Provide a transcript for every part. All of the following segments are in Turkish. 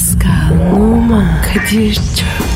Pascal, Oman, Kadir çok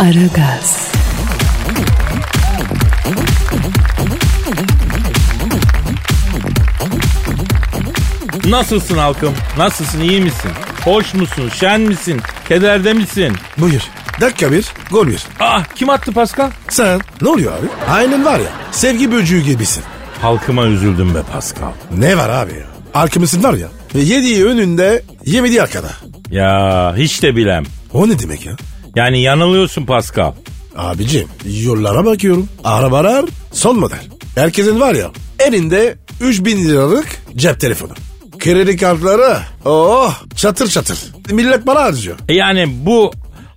Aragaz, Nasılsın halkım? Nasılsın? iyi misin? Hoş musun? Şen misin? Kederde misin? Buyur. Dakika bir, gol bir. Ah kim attı Pascal? Sen ne oluyor abi? Aynen var ya sevgi böcüğü gibisin. Halkıma üzüldüm be Pascal. Ne var abi ya? Arkamızın var ya. Ve yediği önünde yemediği arkada. Ya hiç de bilem. O ne demek ya? Yani yanılıyorsun Pascal. Abicim yollara bakıyorum. Arabalar son model. Herkesin var ya elinde 3000 liralık cep telefonu. Kredi kartları oh çatır çatır. Millet para harcıyor. E yani bu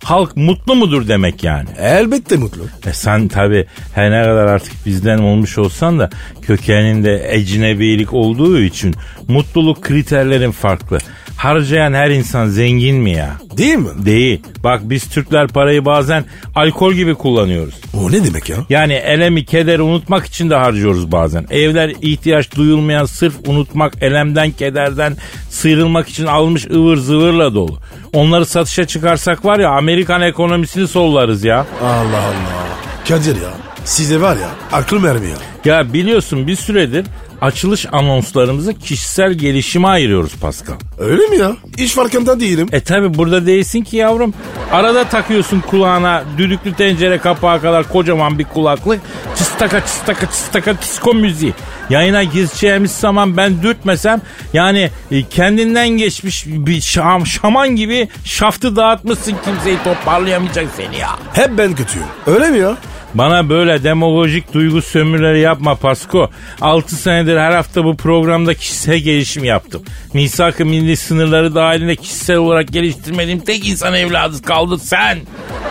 halk mutlu mudur demek yani? Elbette mutlu. E sen tabi her ne kadar artık bizden olmuş olsan da kökeninde ecnebilik olduğu için mutluluk kriterlerin farklı. Harcayan her insan zengin mi ya? Değil mi? Değil. Bak biz Türkler parayı bazen alkol gibi kullanıyoruz. O ne demek ya? Yani elemi, kederi unutmak için de harcıyoruz bazen. Evler ihtiyaç duyulmayan sırf unutmak, elemden, kederden sıyrılmak için almış ıvır zıvırla dolu. Onları satışa çıkarsak var ya Amerikan ekonomisini sollarız ya. Allah Allah. Kadir ya size var ya aklım ermiyor. Ya biliyorsun bir süredir açılış anonslarımızı kişisel gelişime ayırıyoruz Pascal. Öyle mi ya? Hiç farkında değilim. E tabi burada değilsin ki yavrum. Arada takıyorsun kulağına düdüklü tencere kapağı kadar kocaman bir kulaklık. Çıstaka çıstaka çıstaka disko müziği. Yayına gireceğimiz zaman ben dürtmesem yani e, kendinden geçmiş bir şam, şaman gibi şaftı dağıtmışsın kimseyi toparlayamayacak seni ya. Hep ben kötüyüm. Öyle mi ya? Bana böyle demagojik duygu sömürüleri yapma Pasko. 6 senedir her hafta bu programda kişisel gelişim yaptım. Misak-ı milli sınırları dahilinde kişisel olarak geliştirmediğim tek insan evladı kaldı sen.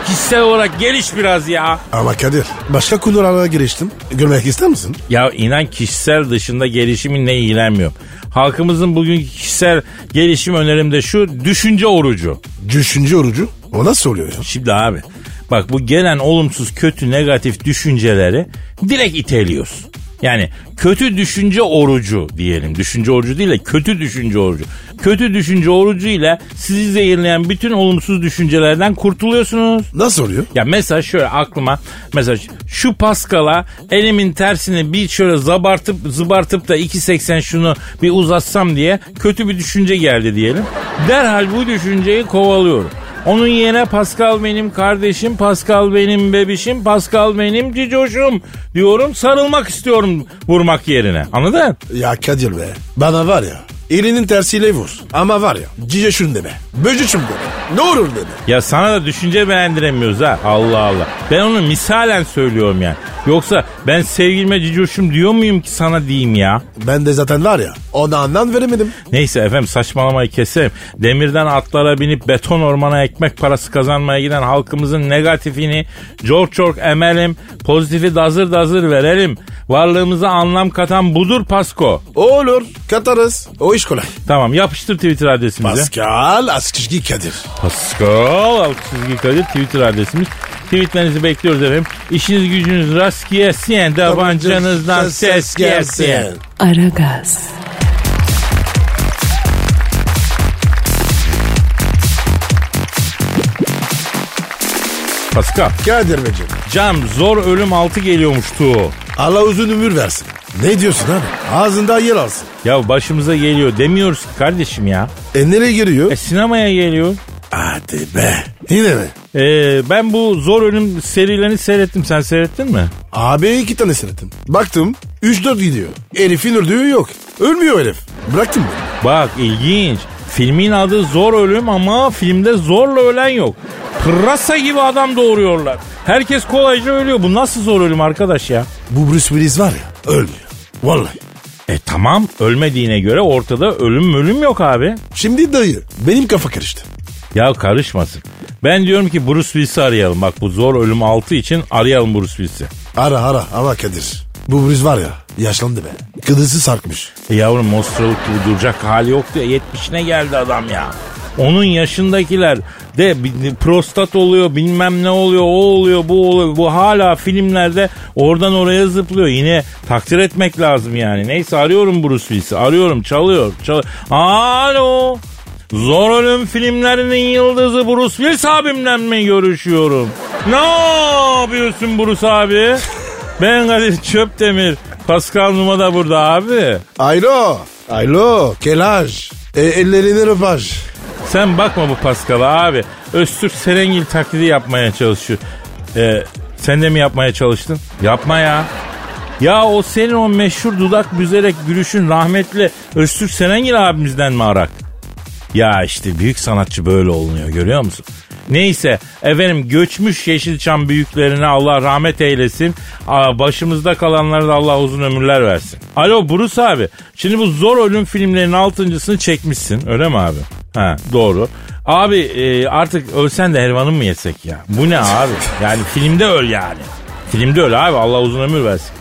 Kişisel olarak geliş biraz ya. Ama Kadir başka konulara giriştim. Görmek ister misin? Ya inan kişisel dışında gelişiminle ilgilenmiyorum. Halkımızın bugünkü kişisel gelişim önerimde şu düşünce orucu. Düşünce orucu. O nasıl oluyor ya? Şimdi abi bak bu gelen olumsuz kötü negatif düşünceleri direkt iteliyoruz. Yani kötü düşünce orucu diyelim. Düşünce orucu değil de kötü düşünce orucu. Kötü düşünce orucu ile sizi zehirleyen bütün olumsuz düşüncelerden kurtuluyorsunuz. Nasıl oluyor? Ya mesela şöyle aklıma mesela şu Paskal'a elimin tersini bir şöyle zabartıp zıbartıp da 2.80 şunu bir uzatsam diye kötü bir düşünce geldi diyelim. Derhal bu düşünceyi kovalıyorum. Onun yerine Pascal benim kardeşim, Pascal benim bebişim, Pascal benim cicoşum diyorum. Sarılmak istiyorum vurmak yerine. Anladın? Ya Kadir be. Bana var ya elinin tersiyle vur. Ama var ya cice şunu deme. Böcü şunu deme. Ne olur deme. Ya sana da düşünce beğendiremiyoruz ha. Allah Allah. Ben onu misalen söylüyorum yani. Yoksa ben sevgilime cicoşum diyor muyum ki sana diyeyim ya? Ben de zaten var ya ona anlam veremedim. Neyse efendim saçmalamayı keselim. Demirden atlara binip beton ormana ekmek parası kazanmaya giden halkımızın negatifini çok çok emelim. Pozitifi dazır dazır verelim. Varlığımıza anlam katan budur Pasko. Olur katarız. O iş kolay. Tamam yapıştır Twitter adresimize. Pascal Askışki Kadir. Pascal çizgi Kadir Twitter adresimiz. Tweetlerinizi bekliyoruz efendim. İşiniz gücünüz rast gelsin. Tabancanızdan ses gelsin. Aragaz, Pascal. Kadir Beyciğim. Cam zor ölüm altı geliyormuştu. Allah uzun ömür versin. Ne diyorsun abi? Ağzında yer alsın. Ya başımıza geliyor demiyoruz ki kardeşim ya. E nereye giriyor? E sinemaya geliyor. Hadi be. Yine mi? Ee, ben bu zor ölüm serilerini seyrettim. Sen seyrettin mi? Abi iki tane seyrettim. Baktım 3-4 gidiyor. Herifin öldüğü yok. Ölmüyor herif. Bıraktım ben. Bak ilginç. Filmin adı Zor Ölüm ama filmde zorla ölen yok. Pırasa gibi adam doğuruyorlar. Herkes kolayca ölüyor. Bu nasıl zor ölüm arkadaş ya? Bu Bruce Willis var ya ölmüyor. Vallahi. E tamam ölmediğine göre ortada ölüm ölüm yok abi. Şimdi dayı benim kafa karıştı. Ya karışmasın. Ben diyorum ki Bruce Willis'i arayalım. Bak bu zor ölüm altı için arayalım Bruce Willis'i. Ara ara ama Kadir. Bu Bruce var ya yaşlandı be. Kıdısı sarkmış. E yavrum monstralık gibi duracak hali yok diye 70'ine geldi adam ya. Onun yaşındakiler de prostat oluyor bilmem ne oluyor o oluyor bu oluyor. Bu hala filmlerde oradan oraya zıplıyor. Yine takdir etmek lazım yani. Neyse arıyorum Bruce Willis'i arıyorum çalıyor. çalıyor. Alo. Zor Ölüm filmlerinin yıldızı Bruce Willis abimle mi görüşüyorum? Ne yapıyorsun Bruce abi? Ben Kadir Çöptemir. Pascal Numa da burada abi. Alo. Alo. Kelaj. E, ellerini röpaj. Sen bakma bu Pascal'a abi. Öztürk Serengil taklidi yapmaya çalışıyor. Ee, sen de mi yapmaya çalıştın? Yapma ya. Ya o senin o meşhur dudak büzerek gülüşün rahmetli Öztürk Serengil abimizden mi arak? Ya işte büyük sanatçı böyle olunuyor görüyor musun? Neyse efendim göçmüş Yeşilçam büyüklerine Allah rahmet eylesin. Başımızda kalanlara da Allah uzun ömürler versin. Alo Bruce abi. Şimdi bu zor ölüm filmlerinin altıncısını çekmişsin öyle mi abi? Ha doğru. Abi e, artık ölsen de helvanı mı yesek ya? Bu ne abi? Yani filmde öl yani. Filmde öl abi Allah uzun ömür versin.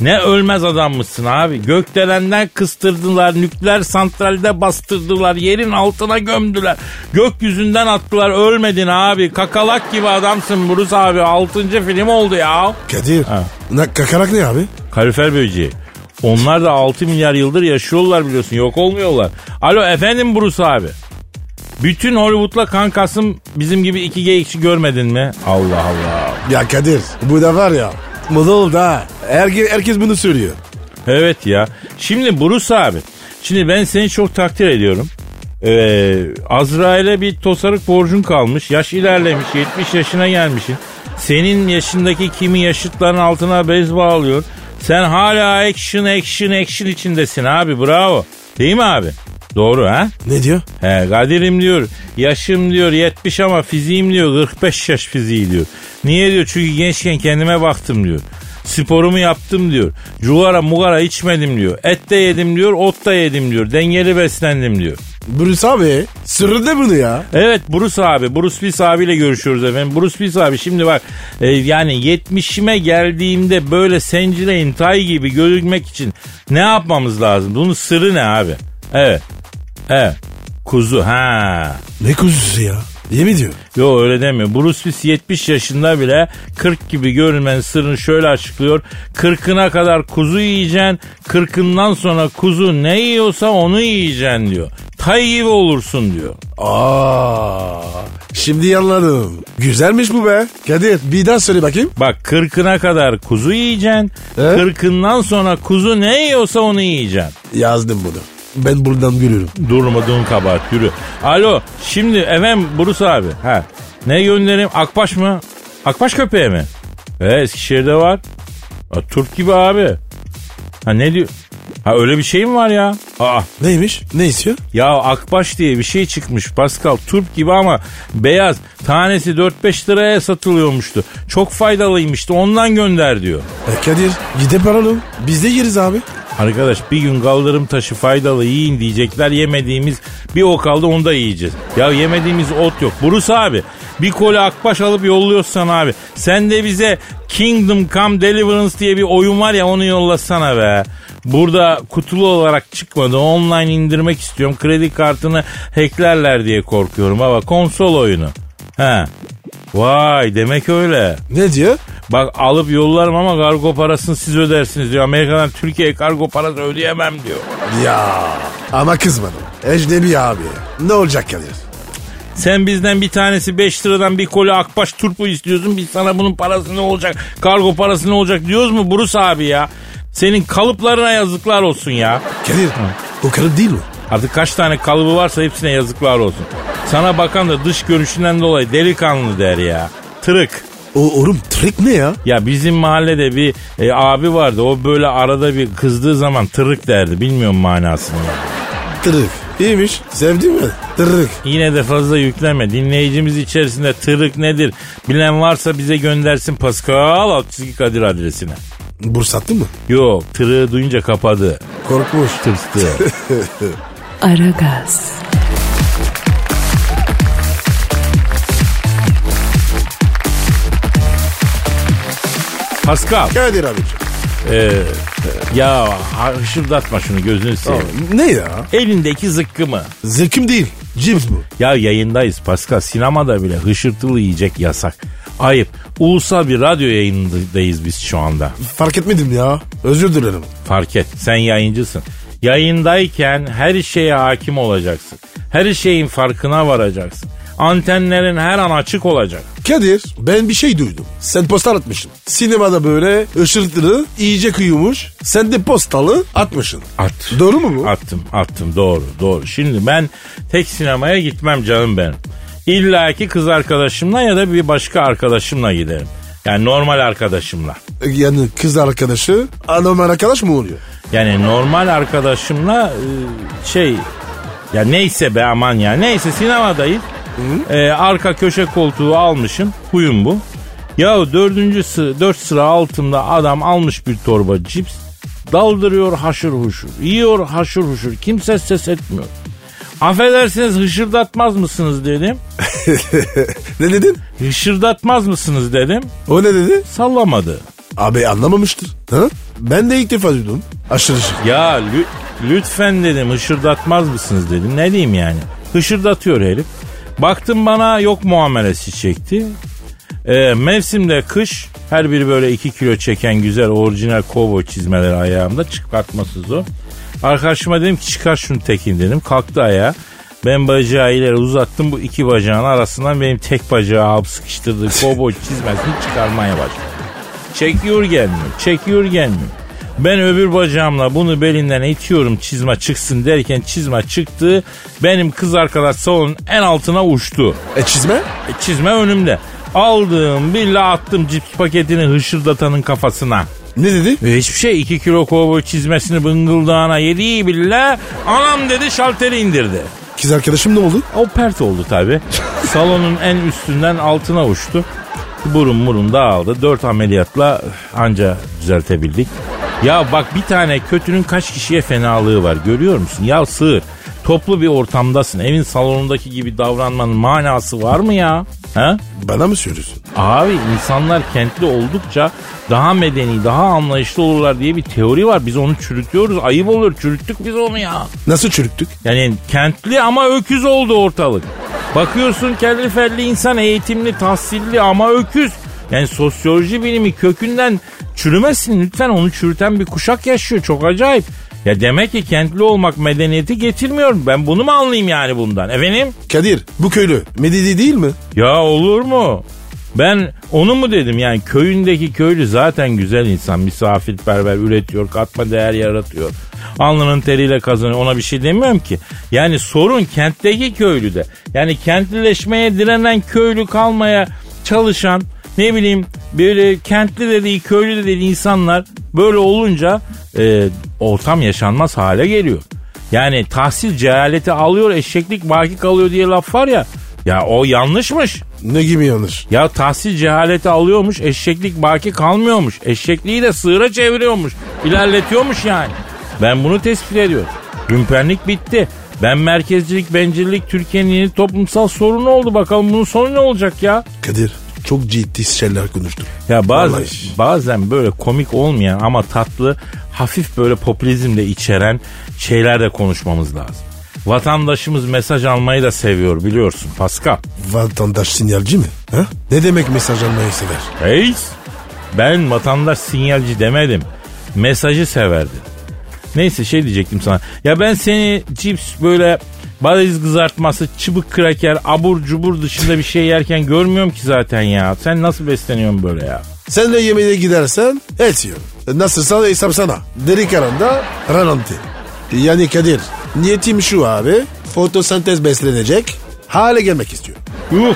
Ne ölmez adammışsın abi. Gökdelenden kıstırdılar, nükleer santralde bastırdılar, yerin altına gömdüler. Gökyüzünden attılar, ölmedin abi. Kakalak gibi adamsın Bruce abi. Altıncı film oldu ya. Kadir. Ha. Ne, kakarak ne abi? Kalorifer böceği. Onlar da 6 milyar yıldır yaşıyorlar biliyorsun. Yok olmuyorlar. Alo efendim Bruce abi. Bütün Hollywood'la kankasım bizim gibi iki geyikçi görmedin mi? Allah Allah. Ya Kadir bu da var ya moda oldu ha. Herkes, herkes bunu söylüyor. Evet ya. Şimdi Bruce abi. Şimdi ben seni çok takdir ediyorum. Ee, Azrail'e bir tosarık borcun kalmış. Yaş ilerlemiş. 70 yaşına gelmişsin. Senin yaşındaki kimi yaşıtların altına bez bağlıyor. Sen hala action action action içindesin abi bravo. Değil mi abi? Doğru ha? Ne diyor? He Kadir'im diyor. Yaşım diyor 70 ama fiziğim diyor 45 yaş fiziği diyor. Niye diyor? Çünkü gençken kendime baktım diyor. Sporumu yaptım diyor. Cugara mugara içmedim diyor. Et de yedim diyor, ot da yedim diyor. Dengeli beslendim diyor. Bruce abi sırrı ne bunu ya? Evet Bruce abi, Bruce Willis abiyle görüşüyoruz efendim. Bruce Willis abi şimdi bak e, yani 70'ime geldiğimde böyle sencileyin tay gibi görünmek için ne yapmamız lazım? Bunun sırrı ne abi? Evet. Evet. Kuzu ha. Ne kuzusu ya? Yemin diyor. Yo öyle demiyor. Bruce Willis 70 yaşında bile 40 gibi görünmenin sırrını şöyle açıklıyor. 40'ına kadar kuzu yiyeceksin. 40'ından sonra kuzu ne yiyorsa onu yiyeceksin diyor. Tay gibi olursun diyor. Aa, şimdi anladım. Güzelmiş bu be. Kadir bir daha söyle bakayım. Bak 40'ına kadar kuzu yiyeceksin. He? 40'ından sonra kuzu ne yiyorsa onu yiyeceksin. Yazdım bunu. Ben buradan görüyorum. Durmadığın kabahat yürü. Alo şimdi efendim Bruce abi. Ha, ne göndereyim Akbaş mı? Akbaş köpeği mi? E, Eskişehir'de var. Ha, Türk gibi abi. Ha ne diyor? Ha öyle bir şey mi var ya? Aa, Neymiş? Ne istiyor? ya Akbaş diye bir şey çıkmış Pascal. Turp gibi ama beyaz. Tanesi 4-5 liraya satılıyormuştu. Çok faydalıymıştı ondan gönder diyor. E Kadir gidip alalım. Biz de yeriz abi. Arkadaş bir gün kaldırım taşı faydalı yiyin diyecekler. Yemediğimiz bir o kaldı onu da yiyeceğiz. Ya yemediğimiz ot yok. Burus abi bir koli akbaş alıp yolluyorsan abi. Sen de bize Kingdom Come Deliverance diye bir oyun var ya onu yollasana be. Burada kutulu olarak çıkmadı. Online indirmek istiyorum. Kredi kartını hacklerler diye korkuyorum. Baba konsol oyunu. He. Vay demek öyle. Ne diyor? Bak alıp yollarım ama kargo parasını siz ödersiniz diyor. Amerika'dan Türkiye'ye kargo parası ödeyemem diyor. Ya ama kızmadım. Ecnebi abi. Ne olacak Kadir? Sen bizden bir tanesi 5 liradan bir koli akbaş turpu istiyorsun. Biz sana bunun parası ne olacak? Kargo parası ne olacak diyoruz mu Burus abi ya? Senin kalıplarına yazıklar olsun ya. Kadir o kalıp değil mi? Artık kaç tane kalıbı varsa hepsine yazıklar olsun. Sana bakan da dış görüşünden dolayı delikanlı der ya. Tırık. O oğlum trik ne ya? Ya bizim mahallede bir e, abi vardı. O böyle arada bir kızdığı zaman tırık derdi. Bilmiyorum manasını. Tırık. İyiymiş. Sevdin mi? Tırık. Yine de fazla yükleme. Dinleyicimiz içerisinde tırık nedir? Bilen varsa bize göndersin Pascal Altçizgi Kadir adresine. Burs attın mı? Yok tırığı duyunca kapadı. Korkmuş. Tırstı. Aragaz, Pascal Kadir abicim. e, ya hışırdatma şunu gözünü seveyim. Ne ya? Elindeki zıkkı mı? Zevkim değil. Cips bu. Ya yayındayız Pascal. Sinemada bile hışırtılı yiyecek yasak. Ayıp. Ulusal bir radyo yayındayız biz şu anda. Fark etmedim ya. Özür dilerim. Fark et. Sen yayıncısın. Yayındayken her şeye hakim olacaksın. Her şeyin farkına varacaksın. Antenlerin her an açık olacak. Kadir ben bir şey duydum. Sen postal atmışsın. Sinemada böyle ışıltılı iyice kıyılmış. Sen de postalı atmışsın. At. Doğru mu bu? Attım attım doğru doğru. Şimdi ben tek sinemaya gitmem canım benim. İlla ki kız arkadaşımla ya da bir başka arkadaşımla giderim. Yani normal arkadaşımla. Yani kız arkadaşı anormal arkadaş mı oluyor? Yani normal arkadaşımla e, şey ya neyse be aman ya neyse sinemadayız. E, arka köşe koltuğu almışım. Huyum bu. Ya dördüncü sıra, dört sıra altımda adam almış bir torba cips. Daldırıyor haşır huşur. Yiyor haşır huşur. Kimse ses etmiyor. Affedersiniz hışırdatmaz mısınız dedim. ne dedin? Hışırdatmaz mısınız dedim. O ne dedi? Sallamadı. Abi anlamamıştır. Ha? Ben de ilk defa duydum. Aşırı şey. Ya lü- lütfen dedim hışırdatmaz mısınız dedim. Ne diyeyim yani? Hışırdatıyor herif. Baktım bana yok muamelesi çekti. Ee, mevsimde kış her biri böyle 2 kilo çeken güzel orijinal kovboy çizmeleri ayağımda çıkartması zor. Arkadaşıma dedim ki çıkar şunu tekin dedim. Kalktı ayağa. Ben bacağı ileri uzattım. Bu iki bacağın arasından benim tek bacağı alıp sıkıştırdığı kovboy çizmesini çıkarmaya başladı. Çekiyor gelmiyor. Çekiyor gelmiyor. Ben öbür bacağımla bunu belinden itiyorum çizme çıksın derken çizme çıktı. Benim kız arkadaş salonun en altına uçtu. E çizme? E, çizme önümde. Aldım billa attım cips paketini hışırdatanın kafasına. Ne dedi? E, hiçbir şey 2 kilo kovboy çizmesini bıngıldağına yediği bile anam dedi şalteri indirdi. Kız arkadaşım ne oldu? O pert oldu tabi. Salonun en üstünden altına uçtu. Burun murun dağıldı. Dört ameliyatla anca düzeltebildik. Ya bak bir tane kötünün kaç kişiye fenalığı var görüyor musun? Ya sığır. Toplu bir ortamdasın. Evin salonundaki gibi davranmanın manası var mı ya? Ha? Bana mı söylüyorsun? Abi insanlar kentli oldukça daha medeni, daha anlayışlı olurlar diye bir teori var. Biz onu çürütüyoruz. Ayıp olur. Çürüttük biz onu ya. Nasıl çürüktük? Yani kentli ama öküz oldu ortalık. Bakıyorsun kelli felli insan eğitimli, tahsilli ama öküz. Yani sosyoloji bilimi kökünden çürümesin lütfen onu çürüten bir kuşak yaşıyor çok acayip. Ya demek ki kentli olmak medeniyeti getirmiyor. Ben bunu mu anlayayım yani bundan? Efendim? Kadir bu köylü medeni değil mi? Ya olur mu? Ben onu mu dedim yani köyündeki köylü zaten güzel insan misafirperver üretiyor katma değer yaratıyor. Alnının teriyle kazanıyor ona bir şey demiyorum ki. Yani sorun kentteki köylüde. Yani kentlileşmeye direnen köylü kalmaya çalışan ne bileyim böyle kentli dediği köylü dediği insanlar böyle olunca e, ortam yaşanmaz hale geliyor. Yani tahsil cehaleti alıyor eşeklik baki kalıyor diye laf var ya. Ya o yanlışmış. Ne gibi yanlış? Ya tahsil cehaleti alıyormuş, eşeklik baki kalmıyormuş. Eşekliği de sığıra çeviriyormuş. ilerletiyormuş yani. Ben bunu tespit ediyorum. Rümperlik bitti. Ben merkezcilik, bencillik Türkiye'nin yeni toplumsal sorunu oldu. Bakalım bunun sonu ne olacak ya? Kadir çok ciddi şeyler konuştuk. Ya bazen, Vallahi. bazen böyle komik olmayan ama tatlı, hafif böyle popülizm de içeren şeyler de konuşmamız lazım. Vatandaşımız mesaj almayı da seviyor biliyorsun Pascal. Vatandaş sinyalci mi? Ha? Ne demek mesaj almayı sever? Reis ben vatandaş sinyalci demedim. Mesajı severdim. Neyse şey diyecektim sana. Ya ben seni cips böyle bariz kızartması, çıbık kraker, abur cubur dışında bir şey yerken görmüyorum ki zaten ya. Sen nasıl besleniyorsun böyle ya? Sen de yemeğe gidersen et yiyorum. Nasılsa hesap sana. Deri karanda rananti. Yani Kadir niyetim şu abi. Fotosentez beslenecek hale gelmek istiyorum. Yuh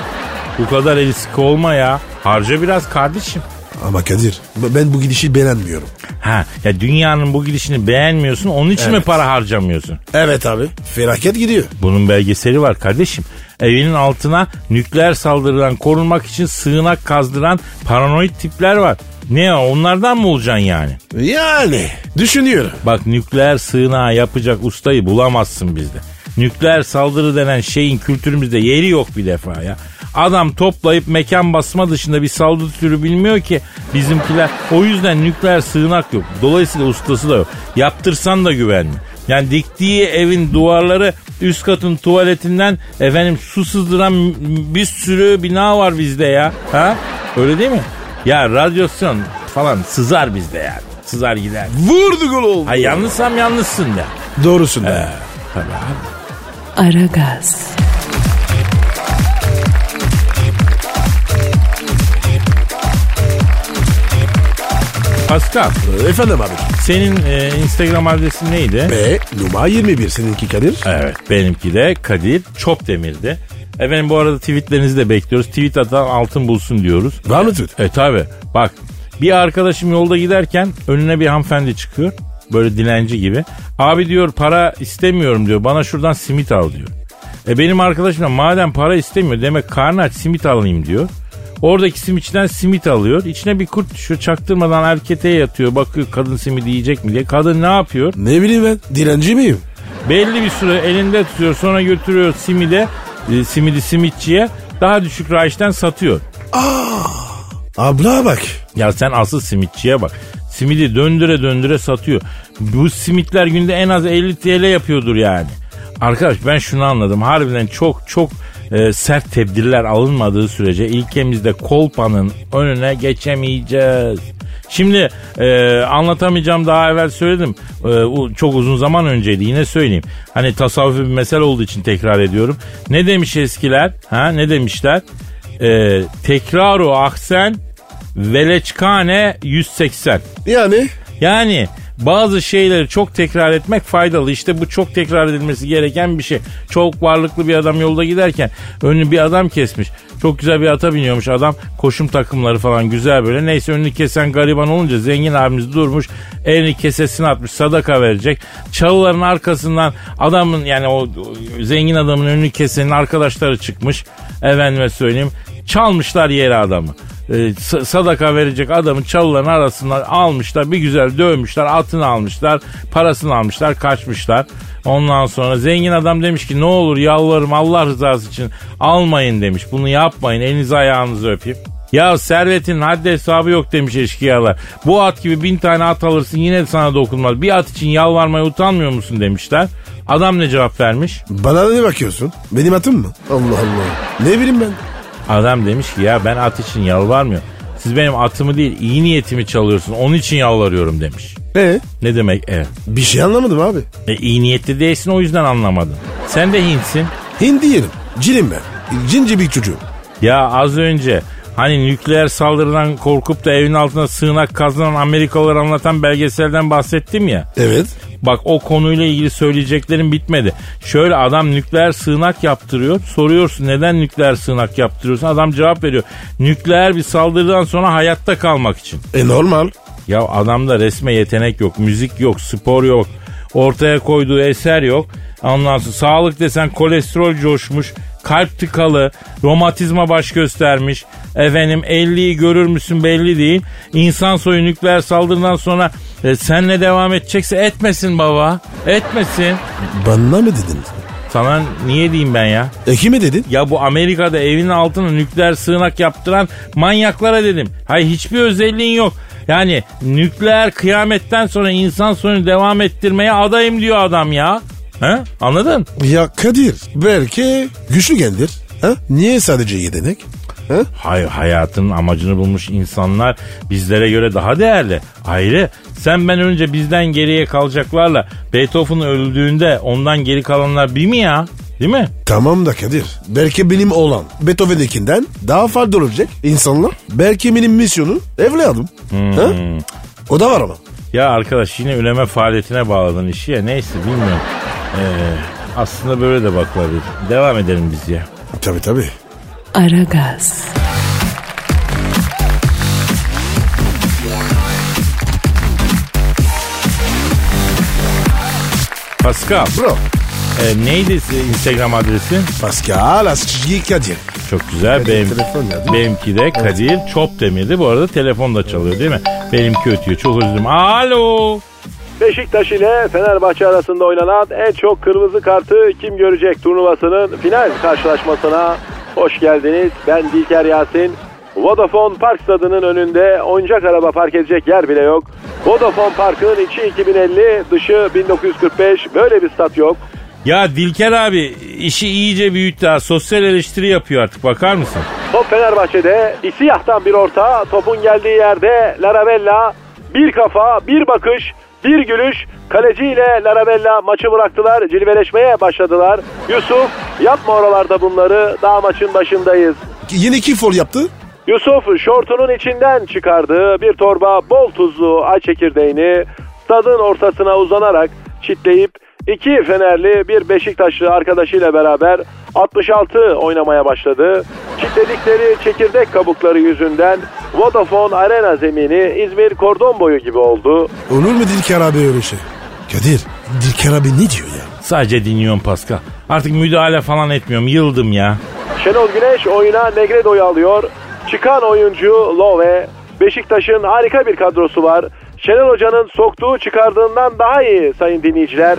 bu kadar sıkı olma ya. Harca biraz kardeşim. Ama Kadir ben bu gidişi beğenmiyorum. Ha ya dünyanın bu gidişini beğenmiyorsun onun için mi Evet. para harcamıyorsun? Evet abi felaket gidiyor. Bunun belgeseli var kardeşim. Evinin altına nükleer saldırıdan korunmak için sığınak kazdıran paranoid tipler var. Ne ya onlardan mı olacaksın yani? Yani düşünüyorum. Bak nükleer sığınağı yapacak ustayı bulamazsın bizde. Nükleer saldırı denen şeyin kültürümüzde yeri yok bir defa ya. Adam toplayıp mekan basma dışında bir saldırı türü bilmiyor ki bizimkiler. O yüzden nükleer sığınak yok. Dolayısıyla ustası da yok. Yaptırsan da güvenli. Yani diktiği evin duvarları üst katın tuvaletinden efendim su sızdıran bir sürü bina var bizde ya. Ha? Öyle değil mi? Ya radyasyon falan sızar bizde yani. Sızar gider. Vurdu gol oldu. Ha yanlışsam yanlışsın ya. Doğrusun be. Tabii abi. Aragaz, Pascal Efendim abi. senin e, Instagram adresin neydi? Ve numara 21 seninki Kadir. Evet benimki de Kadir Çopdemir'di. Efendim bu arada tweetlerinizi de bekliyoruz. Tweet atan altın bulsun diyoruz. Var mı tweet? E tabi bak bir arkadaşım yolda giderken önüne bir hanımefendi çıkıyor. Böyle dilenci gibi. Abi diyor para istemiyorum diyor. Bana şuradan simit al diyor. E benim arkadaşım da madem para istemiyor demek karnı aç simit alayım diyor. Oradaki simitçiden simit alıyor. İçine bir kurt düşüyor. Çaktırmadan erkete yatıyor. Bakıyor kadın simidi yiyecek mi diye. Kadın ne yapıyor? Ne bileyim ben. Dilenci miyim? Belli bir süre elinde tutuyor. Sonra götürüyor simide. e, simidi simitçiye. Daha düşük rayişten satıyor. Abla bak. Ya sen asıl simitçiye bak. Simidi döndüre döndüre satıyor. Bu simitler günde en az 50 TL yapıyordur yani. Arkadaş ben şunu anladım. Harbiden çok çok e, sert tedbirler alınmadığı sürece ilkemizde kolpanın önüne geçemeyeceğiz. Şimdi e, anlatamayacağım daha evvel söyledim. E, çok uzun zaman önceydi yine söyleyeyim. Hani tasavvufi bir mesele olduğu için tekrar ediyorum. Ne demiş eskiler? Ha ne demişler? E, tekraru ahsen Veleçkane 180. Yani Yani bazı şeyleri çok tekrar etmek faydalı. İşte bu çok tekrar edilmesi gereken bir şey. Çok varlıklı bir adam yolda giderken önünü bir adam kesmiş. Çok güzel bir ata biniyormuş adam. Koşum takımları falan güzel böyle. Neyse önünü kesen gariban olunca zengin abimiz durmuş. Elini kesesine atmış sadaka verecek. Çalıların arkasından adamın yani o, zengin adamın önünü kesenin arkadaşları çıkmış. Efendime söyleyeyim. Çalmışlar yere adamı e, sadaka verecek adamın çalıların arasından almışlar bir güzel dövmüşler atını almışlar parasını almışlar kaçmışlar ondan sonra zengin adam demiş ki ne olur yalvarırım Allah rızası için almayın demiş bunu yapmayın elinizi ayağınızı öpeyim ya servetin haddi hesabı yok demiş eşkıyalar. Bu at gibi bin tane at alırsın yine sana dokunmaz. Bir at için yalvarmaya utanmıyor musun demişler. Adam ne cevap vermiş? bana ne bakıyorsun? Benim atım mı? Allah Allah. Ne bileyim ben. Adam demiş ki ya ben at için yalvarmıyorum. Siz benim atımı değil iyi niyetimi çalıyorsunuz. Onun için yalvarıyorum demiş. E Ne demek evet. bir şey anlamadım abi. E, iyi niyetli değilsin o yüzden anlamadın. Sen de Hintsin. Hindi yerim. Cinim ben. Cinci bir çocuğum. Ya az önce hani nükleer saldırıdan korkup da evin altına sığınak kazanan Amerikalıları anlatan belgeselden bahsettim ya. Evet. Bak o konuyla ilgili söyleyeceklerim bitmedi. Şöyle adam nükleer sığınak yaptırıyor. Soruyorsun neden nükleer sığınak yaptırıyorsun? Adam cevap veriyor. Nükleer bir saldırıdan sonra hayatta kalmak için. E normal. Ya adamda resme yetenek yok, müzik yok, spor yok. Ortaya koyduğu eser yok. Sonra sağlık desen kolesterol coşmuş, kalp tıkalı, romatizma baş göstermiş. Efendim 50'yi görür müsün belli değil. İnsan soyu nükleer saldırıdan sonra e, senle devam edecekse etmesin baba. Etmesin. Bana mı dedin? Sana niye diyeyim ben ya? E kime dedin? Ya bu Amerika'da evinin altına nükleer sığınak yaptıran manyaklara dedim. Hayır hiçbir özelliğin yok. Yani nükleer kıyametten sonra insan soyunu devam ettirmeye adayım diyor adam ya. He? Anladın? Ya Kadir belki güçlü gendir. Ha? Niye sadece yetenek? Ha? Hayır hayatın amacını bulmuş insanlar bizlere göre daha değerli. Ayrı sen ben önce bizden geriye kalacaklarla Beethoven öldüğünde ondan geri kalanlar bir mi ya? Değil mi? Tamam da Kadir. Belki benim oğlan Beethoven'dekinden daha farklı olacak insanlar. Belki benim misyonu evladım. Ha? O da var ama. Ya arkadaş yine üreme faaliyetine bağladın işi ya neyse bilmiyorum. Ee, aslında böyle de bakılabilir. Devam edelim biz ya. Tabii tabii. Aragaz, Pascal Bro. e, neydi Instagram adresin? Pascal Askizgi Kadir. Çok güzel. Kadir Benim, telefon ya, benimki de Kadir Çopdemir'di. Bu arada telefon da çalıyor değil mi? Benimki ötüyor. Çok özür dilerim. Alo. Beşiktaş ile Fenerbahçe arasında oynanan en çok kırmızı kartı kim görecek turnuvasının final karşılaşmasına hoş geldiniz. Ben Dilker Yasin. Vodafone Park stadının önünde oyuncak araba park edecek yer bile yok. Vodafone Park'ın içi 2050, dışı 1945 böyle bir stat yok. Ya Dilker abi işi iyice büyüttü ha. Sosyal eleştiri yapıyor artık bakar mısın? Top Fenerbahçe'de İsiyah'tan bir orta. Topun geldiği yerde Larabella bir kafa, bir bakış, bir gülüş. Kaleciyle Larabella maçı bıraktılar. Cilveleşmeye başladılar. Yusuf yapma oralarda bunları. Daha maçın başındayız. Yine kim fol yaptı? Yusuf şortunun içinden çıkardığı bir torba bol tuzlu ay çekirdeğini stadın ortasına uzanarak çitleyip iki Fenerli bir Beşiktaşlı arkadaşıyla beraber 66 oynamaya başladı. Çitledikleri çekirdek kabukları yüzünden Vodafone Arena zemini İzmir kordon boyu gibi oldu. Olur mu Dilker abi öyle şey? Kadir, Dilker abi ne diyor ya? Sadece dinliyorum Pascal. Artık müdahale falan etmiyorum. Yıldım ya. Şenol Güneş oyuna Negredo'yu alıyor. Çıkan oyuncu Love. Beşiktaş'ın harika bir kadrosu var. Şenol Hoca'nın soktuğu çıkardığından daha iyi sayın dinleyiciler.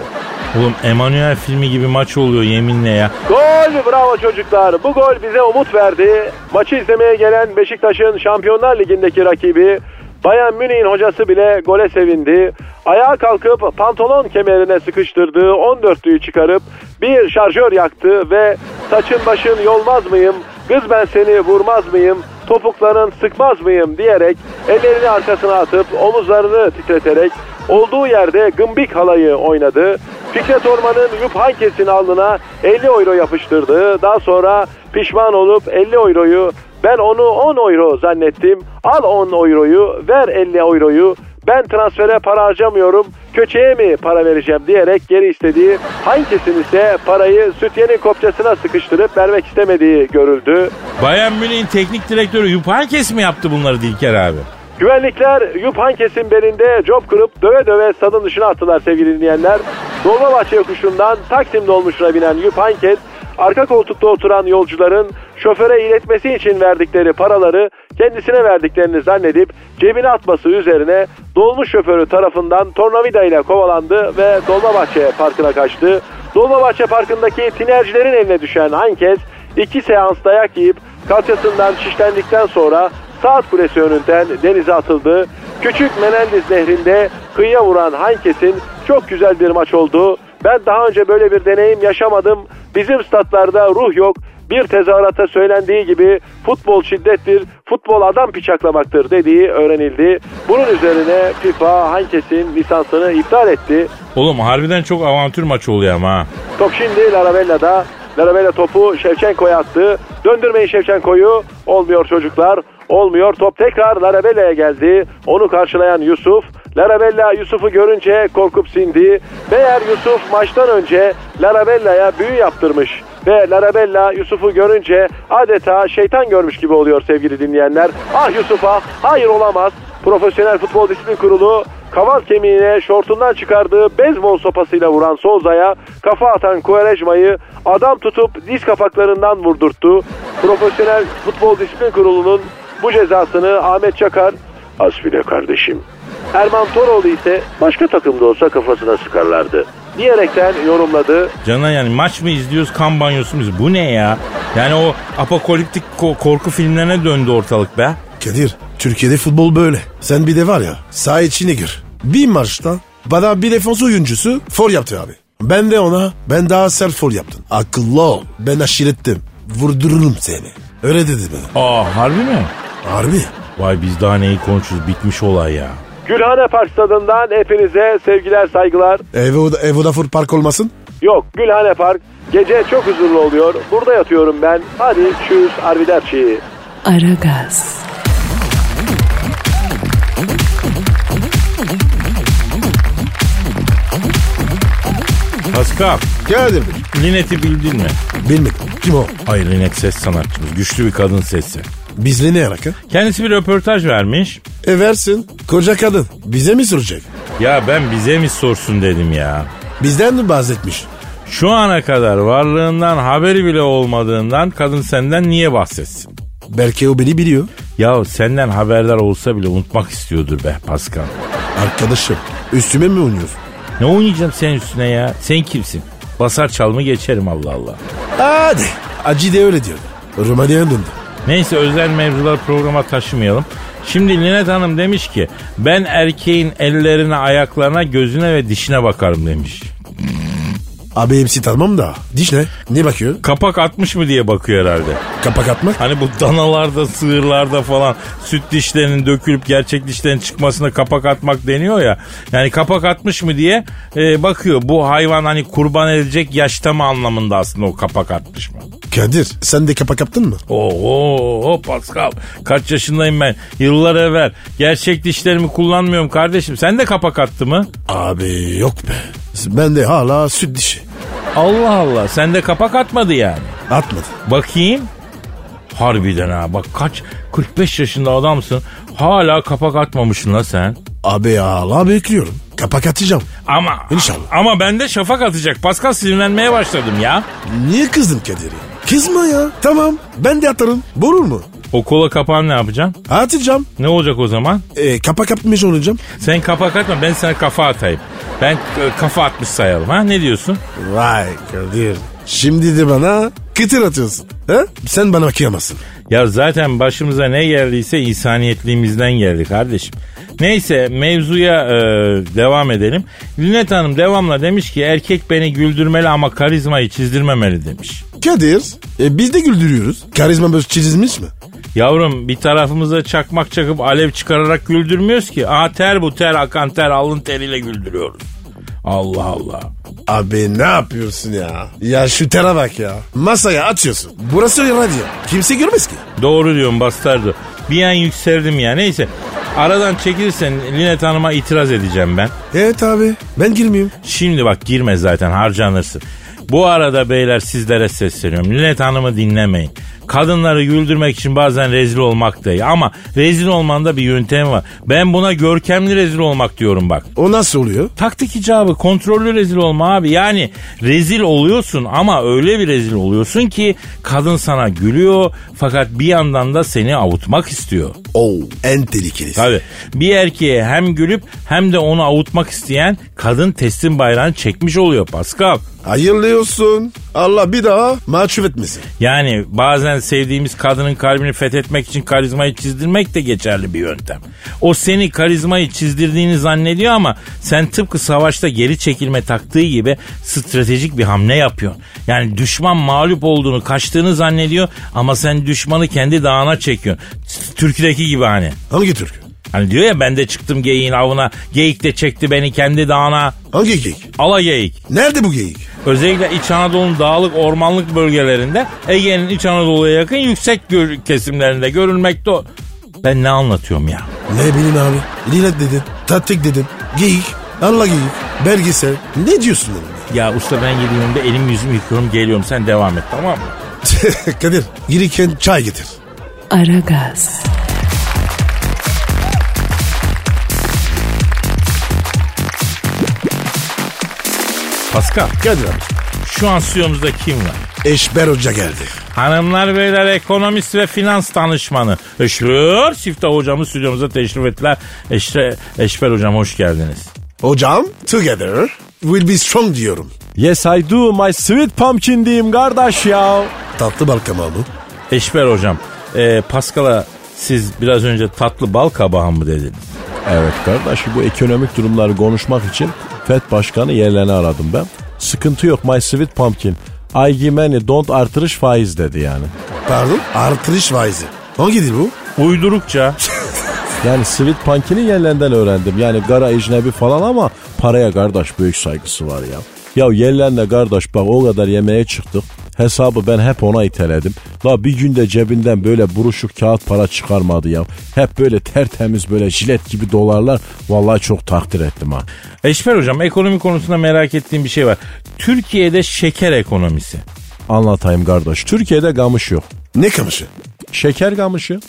Oğlum Emanuel filmi gibi maç oluyor yeminle ya. Gol bravo çocuklar. Bu gol bize umut verdi. Maçı izlemeye gelen Beşiktaş'ın Şampiyonlar Ligi'ndeki rakibi Bayern Münih'in hocası bile gole sevindi. Ayağa kalkıp pantolon kemerine sıkıştırdığı 14'lüyü çıkarıp bir şarjör yaktı ve saçın başın yolmaz mıyım, kız ben seni vurmaz mıyım, topukların sıkmaz mıyım diyerek ellerini arkasına atıp omuzlarını titreterek olduğu yerde gımbik halayı oynadı. Fikret Orman'ın Yup Hankes'in alnına 50 euro yapıştırdı. Daha sonra pişman olup 50 euroyu ben onu 10 euro zannettim. Al 10 euroyu, ver 50 euroyu. Ben transfere para harcamıyorum. Köçeye mi para vereceğim diyerek geri istediği Hankes'in ise parayı sütyenin kopçasına sıkıştırıp vermek istemediği görüldü. Bayern Münih'in teknik direktörü Heynckes mi yaptı bunları Dilker abi? Güvenlikler Yup Hankes'in belinde cop kırıp döve döve stadın dışına attılar sevgili dinleyenler. Dolmabahçe yokuşundan Taksim dolmuşuna binen Yup Hankes arka koltukta oturan yolcuların şoföre iletmesi için verdikleri paraları kendisine verdiklerini zannedip cebine atması üzerine dolmuş şoförü tarafından tornavida ile kovalandı ve Dolmabahçe Parkı'na kaçtı. Dolmabahçe Parkı'ndaki tinercilerin eline düşen Hankes iki seans dayak yiyip kalçasından şişlendikten sonra saat kulesi önünden denize atıldı. Küçük Menendiz nehrinde kıyıya vuran Hankes'in çok güzel bir maç oldu. Ben daha önce böyle bir deneyim yaşamadım. Bizim statlarda ruh yok. Bir tezahürata söylendiği gibi futbol şiddettir, futbol adam bıçaklamaktır dediği öğrenildi. Bunun üzerine FIFA Hankes'in lisansını iptal etti. Oğlum harbiden çok avantür maç oluyor ama ha. Top şimdi Larabella'da. Larabella topu Şevçenko'ya attı. Döndürmeyin Şevçenko'yu. Olmuyor çocuklar. Olmuyor. Top tekrar Larabella'ya geldi. Onu karşılayan Yusuf. Larabella Yusuf'u görünce korkup sindi. Meğer Yusuf maçtan önce Larabella'ya büyü yaptırmış. Ve Larabella Yusuf'u görünce adeta şeytan görmüş gibi oluyor sevgili dinleyenler. Ah Yusuf'a hayır olamaz. Profesyonel Futbol Disiplin Kurulu kaval kemiğine şortundan çıkardığı beyzbol sopasıyla vuran Souza'ya kafa atan Quaresma'yı adam tutup diz kapaklarından vurdurttu. Profesyonel Futbol Disiplin Kurulu'nun bu cezasını Ahmet Çakar, Asfile kardeşim, Erman Toroğlu ise başka takımda olsa kafasına sıkarlardı diyerekten yorumladı. Cana yani maç mı izliyoruz kan banyosu mu izliyoruz? Bu ne ya? Yani o apokaliptik ko- korku filmlerine döndü ortalık be. Kadir, Türkiye'de futbol böyle. Sen bir de var ya, saha içine gir. Bir maçta bana bir defans oyuncusu for yaptı abi. Ben de ona, ben daha sert for yaptım. Akıllı ol, ben aşirettim. Vurdururum seni. Öyle dedi bana. Aa harbi mi? Harbi. Vay biz daha neyi konuşuyoruz bitmiş olay ya. Gülhane Park stadından hepinize sevgiler saygılar. Evo, Evo da for park olmasın? Yok Gülhane Park gece çok huzurlu oluyor. Burada yatıyorum ben. Hadi tschüss arrivederci. Aragaz, Kadir Bey. Linet'i bildin mi? Bilmedim. Kim o? Hayır Linet ses sanatçımız. Güçlü bir kadın sesi. Bizle ne alaka? Kendisi bir röportaj vermiş. E versin. Koca kadın. Bize mi soracak? Ya ben bize mi sorsun dedim ya. Bizden mi bahsetmiş? Şu ana kadar varlığından haberi bile olmadığından kadın senden niye bahsetsin? Belki o beni biliyor. Ya senden haberdar olsa bile unutmak istiyordur be Pascal. Arkadaşım Üstüme mi oynuyorsun? Ne oynayacağım senin üstüne ya? Sen kimsin? Basar çalımı geçerim Allah Allah. Hadi. Acı de öyle diyor. Romanya'ya döndü. Neyse özel mevzular programa taşımayalım. Şimdi Linet Hanım demiş ki ben erkeğin ellerine, ayaklarına, gözüne ve dişine bakarım demiş. Abi hepsi tamam da. Diş ne? Ne bakıyor? Kapak atmış mı diye bakıyor herhalde. Kapak atmak. Hani bu danalarda, sığırlarda falan süt dişlerinin dökülüp gerçek dişlerin çıkmasına kapak atmak deniyor ya. Yani kapak atmış mı diye e, bakıyor. Bu hayvan hani kurban edilecek yaşta mı anlamında aslında o kapak atmış mı? Kadir sen de kapak yaptın mı? Oo Pascal kaç yaşındayım ben yıllar evvel gerçek dişlerimi kullanmıyorum kardeşim sen de kapak attı mı? Abi yok be. Ben de hala süt dişi. Allah Allah sen de kapak atmadı yani. Atmadı. Bakayım. Harbiden ha bak kaç 45 yaşında adamsın hala kapak atmamışsın la sen. Abi hala bekliyorum. Kapak atacağım. Ama İnşallah. ama ben de şafak atacak. Pascal sinirlenmeye başladım ya. Niye kızdın Kadir ya? Kızma ya. Tamam ben de atarım. Borur mu? O kola kapağını ne yapacaksın? Atacağım. Ne olacak o zaman? E, kapak atmış olacağım. Sen kapak atma ben sana kafa atayım. Ben e, kafa atmış sayalım ha ne diyorsun? Vay Kadir. Şimdi de bana kıtır atıyorsun. Ha? Sen bana kıyamazsın. Ya zaten başımıza ne geldiyse insaniyetliğimizden geldi kardeşim. Neyse mevzuya e, devam edelim. Linet Hanım devamla demiş ki erkek beni güldürmeli ama karizmayı çizdirmemeli demiş. Kadir e, biz de güldürüyoruz. Karizma böyle çizilmiş mi? Yavrum bir tarafımıza çakmak çakıp alev çıkararak güldürmüyoruz ki. Aa ter bu ter akan ter alın teriyle güldürüyoruz. Allah Allah. Abi ne yapıyorsun ya? Ya şu tere bak ya. Masaya atıyorsun. Burası radyo. Kimse görmez ki. Doğru diyorum bastardı. Bir an yükseldim ya. Neyse aradan çekilirsen Linet Hanım'a itiraz edeceğim ben. Evet abi ben girmeyeyim. Şimdi bak girme zaten harcanırsın. Bu arada beyler sizlere sesleniyorum. Linet Hanım'ı dinlemeyin. Kadınları güldürmek için bazen rezil olmak da iyi. Ama rezil olmanın da bir yöntemi var. Ben buna görkemli rezil olmak diyorum bak. O nasıl oluyor? Taktik icabı kontrollü rezil olma abi. Yani rezil oluyorsun ama öyle bir rezil oluyorsun ki kadın sana gülüyor fakat bir yandan da seni avutmak istiyor. Oo en tehlikelisi. Tabii bir erkeğe hem gülüp hem de onu avutmak isteyen kadın teslim bayrağını çekmiş oluyor Pascal. Hayırlı olsun. Allah bir daha mahcup etmesin. Yani bazen sevdiğimiz kadının kalbini fethetmek için karizmayı çizdirmek de geçerli bir yöntem. O seni karizmayı çizdirdiğini zannediyor ama sen tıpkı savaşta geri çekilme taktığı gibi stratejik bir hamle yapıyorsun. Yani düşman mağlup olduğunu, kaçtığını zannediyor ama sen düşmanı kendi dağına çekiyorsun. Türküdeki gibi hani. Hangi Türk? Hani diyor ya ben de çıktım geyiğin avına, geyik de çekti beni kendi dağına. Hangi geyik? Ala geyik. Nerede bu geyik? Özellikle İç Anadolu'nun dağlık ormanlık bölgelerinde Ege'nin İç Anadolu'ya yakın yüksek gör- kesimlerinde görülmekte o. Ben ne anlatıyorum ya? Ne bileyim abi. Linet dedin. Tattik dedin. Geyik. Allah geyik. Belgesel. Ne diyorsun oğlum? Ya usta ben gidiyorum da elim yüzümü yıkıyorum geliyorum sen devam et tamam mı? Kadir girirken çay getir. Aragaz, Pascal Kadir abi. şu an stüdyomuzda kim var? Eşber Hoca geldi. Hanımlar beyler ekonomist ve finans danışmanı Eşber Siftah hocamız stüdyomuza teşrif ettiler. Eşre, Eşber hocam hoş geldiniz. Hocam together will be strong diyorum. Yes I do my sweet pumpkin diyeyim kardeş ya. Tatlı bal kamağı mı? Eşber hocam e, Pascal'a siz biraz önce tatlı bal kabağı mı dediniz? Evet kardeş bu ekonomik durumları konuşmak için FED Başkanı yerlerini aradım ben. Sıkıntı yok my sweet pumpkin. I give money don't artırış faiz dedi yani. Pardon? Artırış faizi. Hangi dil bu? Uydurukça Yani sweet pumpkin'in yerlerinden öğrendim. Yani gara ecnebi falan ama paraya kardeş büyük saygısı var ya. Ya yerlerine kardeş bak o kadar yemeğe çıktık. Hesabı ben hep ona iteledim. La bir günde cebinden böyle buruşuk kağıt para çıkarmadı ya. Hep böyle tertemiz böyle jilet gibi dolarlar. Vallahi çok takdir ettim ha. Eşber hocam ekonomi konusunda merak ettiğim bir şey var. Türkiye'de şeker ekonomisi. Anlatayım kardeş. Türkiye'de gamış yok. Ne kamışı? Şeker gamışı.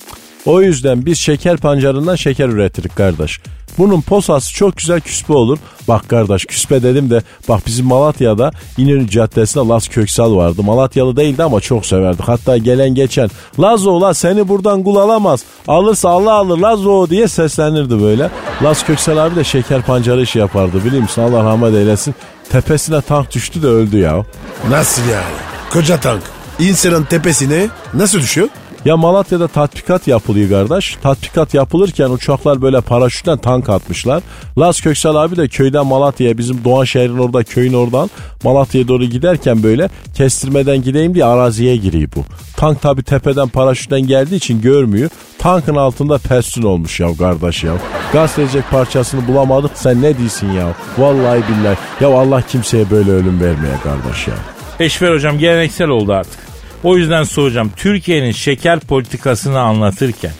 O yüzden biz şeker pancarından şeker üretirik kardeş. Bunun posası çok güzel küspe olur. Bak kardeş küspe dedim de bak bizim Malatya'da İnönü Caddesi'nde Laz Köksal vardı. Malatyalı değildi ama çok severdik. Hatta gelen geçen Lazo la seni buradan kul alamaz. Alırsa Allah alır Lazo diye seslenirdi böyle. Laz Köksal abi de şeker pancarı işi yapardı biliyor musun? Allah rahmet eylesin. Tepesine tank düştü de öldü ya. Nasıl yani? Koca tank. İnsanın tepesine nasıl düşüyor? Ya Malatya'da tatbikat yapılıyor kardeş. Tatbikat yapılırken uçaklar böyle paraşütten tank atmışlar. Laz Köksal abi de köyden Malatya'ya bizim Doğan şehrin orada köyün oradan Malatya'ya doğru giderken böyle kestirmeden gideyim diye araziye giriyor bu. Tank tabi tepeden paraşütten geldiği için görmüyor. Tankın altında persün olmuş ya kardeş ya. Gaz verecek parçasını bulamadık sen ne diyorsun ya? Vallahi billahi. Ya Allah kimseye böyle ölüm vermeye kardeş ya. Eşver hocam geleneksel oldu artık. O yüzden soracağım. Türkiye'nin şeker politikasını anlatırken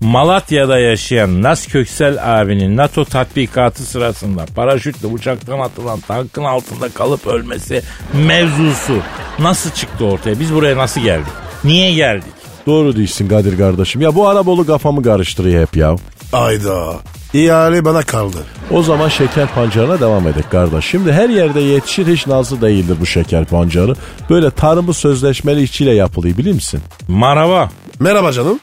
Malatya'da yaşayan Nas Köksel abinin NATO tatbikatı sırasında paraşütle uçaktan atılan tankın altında kalıp ölmesi mevzusu nasıl çıktı ortaya? Biz buraya nasıl geldik? Niye geldik? Doğru değilsin Kadir kardeşim. Ya bu Arabolu kafamı karıştırıyor hep ya. Ayda. İhale bana kaldı. O zaman şeker pancarına devam edelim kardeş. Şimdi her yerde yetişir hiç nazlı değildir bu şeker pancarı. Böyle tarımı sözleşmeli işçiyle yapılıyor biliyor musun? Maraba. Merhaba canım.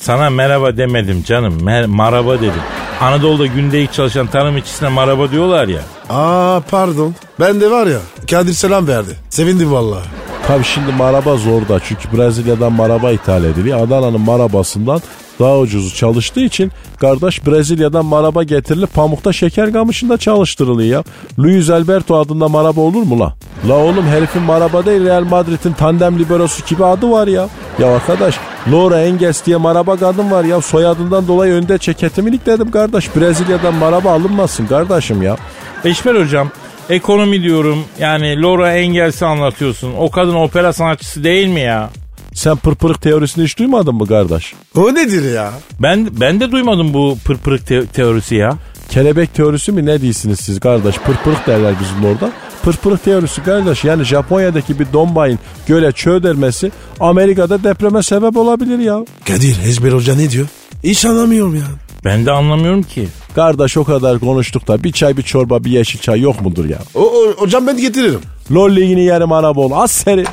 Sana merhaba demedim canım. Mer- maraba dedim. Anadolu'da gündelik çalışan tarım işçisine maraba diyorlar ya. Aa pardon. Ben de var ya Kadir selam verdi. Sevindim vallahi. Tabi şimdi maraba zor da çünkü Brezilya'dan maraba ithal ediliyor. Adana'nın marabasından daha ucuzu çalıştığı için kardeş Brezilya'dan maraba getirilip pamukta şeker kamışında çalıştırılıyor ya. Luis Alberto adında maraba olur mu la? La oğlum herifin maraba değil Real Madrid'in tandem liberosu gibi adı var ya. Ya arkadaş Laura Engels diye maraba kadın var ya soyadından dolayı önde çeketimi dedim kardeş. Brezilya'dan maraba alınmasın kardeşim ya. Eşmer hocam ekonomi diyorum yani Laura Engels'i anlatıyorsun. O kadın opera sanatçısı değil mi ya? Sen pırpırık teorisini hiç duymadın mı kardeş? O nedir ya? Ben ben de duymadım bu pırpırık te- teorisi ya. Kelebek teorisi mi ne diyorsunuz siz kardeş? Pırpırık derler bizim orada. Pırpırık teorisi kardeş yani Japonya'daki bir dombayın göle çödermesi Amerika'da depreme sebep olabilir ya. Kadir Ezber Hoca ne diyor? Hiç anlamıyorum ya. Ben de anlamıyorum ki. Kardeş o kadar konuştuk da bir çay bir çorba bir yeşil çay yok mudur ya? O, o, hocam ben getiririm. LOL ligini yerim ana bol az seri.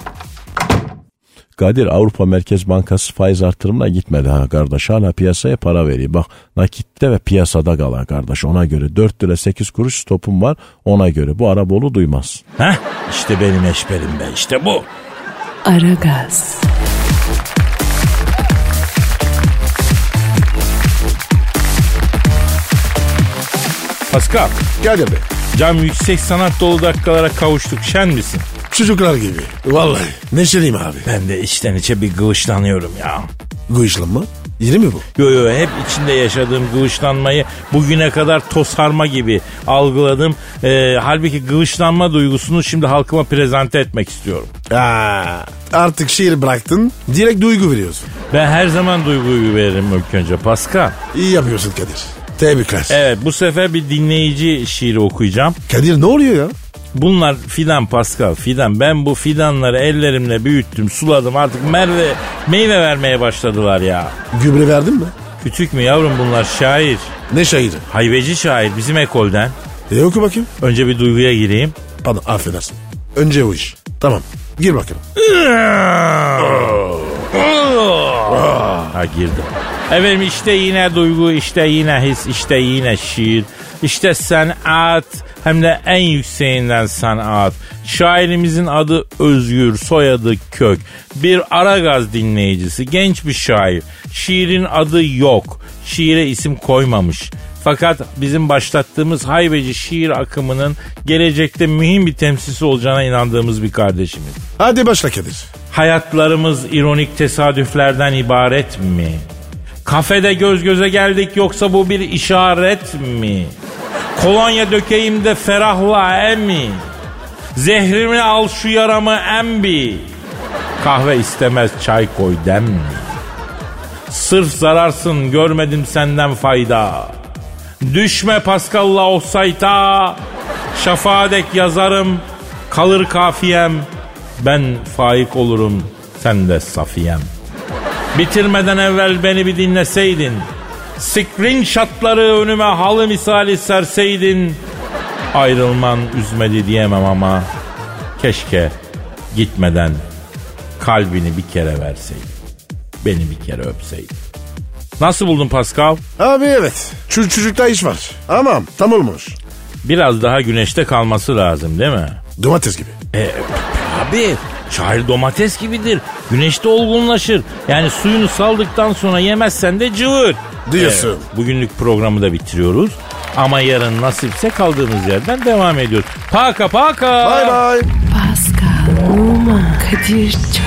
Kadir Avrupa Merkez Bankası faiz artırımına gitmedi ha kardeş. Hala piyasaya para veriyor. Bak nakitte ve piyasada kalan kardeş ona göre. 4 lira 8 kuruş stopum var ona göre. Bu Arabolu duymaz. Heh işte benim eşberim be işte bu. Aragaz, Pascal Kadir Bey. cam yüksek sanat dolu dakikalara kavuştuk şen misin? Çocuklar gibi. Vallahi. Neşeliyim abi. Ben de içten içe bir gıvışlanıyorum ya. Gıyışlanma. Yeri mi bu? Yo yo hep içinde yaşadığım gıvışlanmayı bugüne kadar tosarma gibi algıladım. Ee, halbuki gıvışlanma duygusunu şimdi halkıma prezente etmek istiyorum. Aa, artık şiir bıraktın. Direkt duygu veriyorsun. Ben her zaman duyguyu veririm ilk önce Pascal. İyi yapıyorsun Kadir. Tebrikler. Evet bu sefer bir dinleyici şiiri okuyacağım. Kadir ne oluyor ya? Bunlar fidan Pascal fidan. Ben bu fidanları ellerimle büyüttüm suladım artık merve, meyve vermeye başladılar ya. Gübre verdin mi? Küçük mü yavrum bunlar şair. Ne şairi? Hayveci şair bizim ekolden. E oku bakayım. Önce bir duyguya gireyim. Pardon affedersin. Önce o iş. Tamam. Gir bakalım. Ha girdim. Efendim işte yine duygu, işte yine his, işte yine şiir. İşte sanat hem de en yükseğinden sanat. Şairimizin adı Özgür, soyadı Kök. Bir Aragaz dinleyicisi, genç bir şair. Şiirin adı yok. Şiire isim koymamış. Fakat bizim başlattığımız haybeci şiir akımının gelecekte mühim bir temsilcisi olacağına inandığımız bir kardeşimiz. Hadi başla Kadir. Hayatlarımız ironik tesadüflerden ibaret mi? Kafede göz göze geldik yoksa bu bir işaret mi? Kolonya dökeyim de ferahla emi. Zehrimi al şu yaramı embi. Kahve istemez çay koy dem mi? Sırf zararsın görmedim senden fayda. Düşme Pascal'la offside'a. Şafağa dek yazarım kalır kafiyem. Ben faik olurum sen de safiyem. Bitirmeden evvel beni bir dinleseydin. Screenshotları önüme halı misali serseydin. Ayrılman üzmedi diyemem ama keşke gitmeden kalbini bir kere verseydin. Beni bir kere öpseydin. Nasıl buldun Pascal? Abi evet. Çocuk çocukta iş var. Ama tam olmuş. Biraz daha güneşte kalması lazım değil mi? Domates gibi. E, abi şair domates gibidir. Güneşte olgunlaşır. Yani suyunu saldıktan sonra yemezsen de cıvır. Diyorsun. Evet, bugünlük programı da bitiriyoruz. Ama yarın nasipse kaldığımız yerden devam ediyoruz. Paka paka. Bay bay. Pascal, Oman, Kadir çok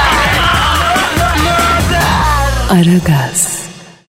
Aragaz.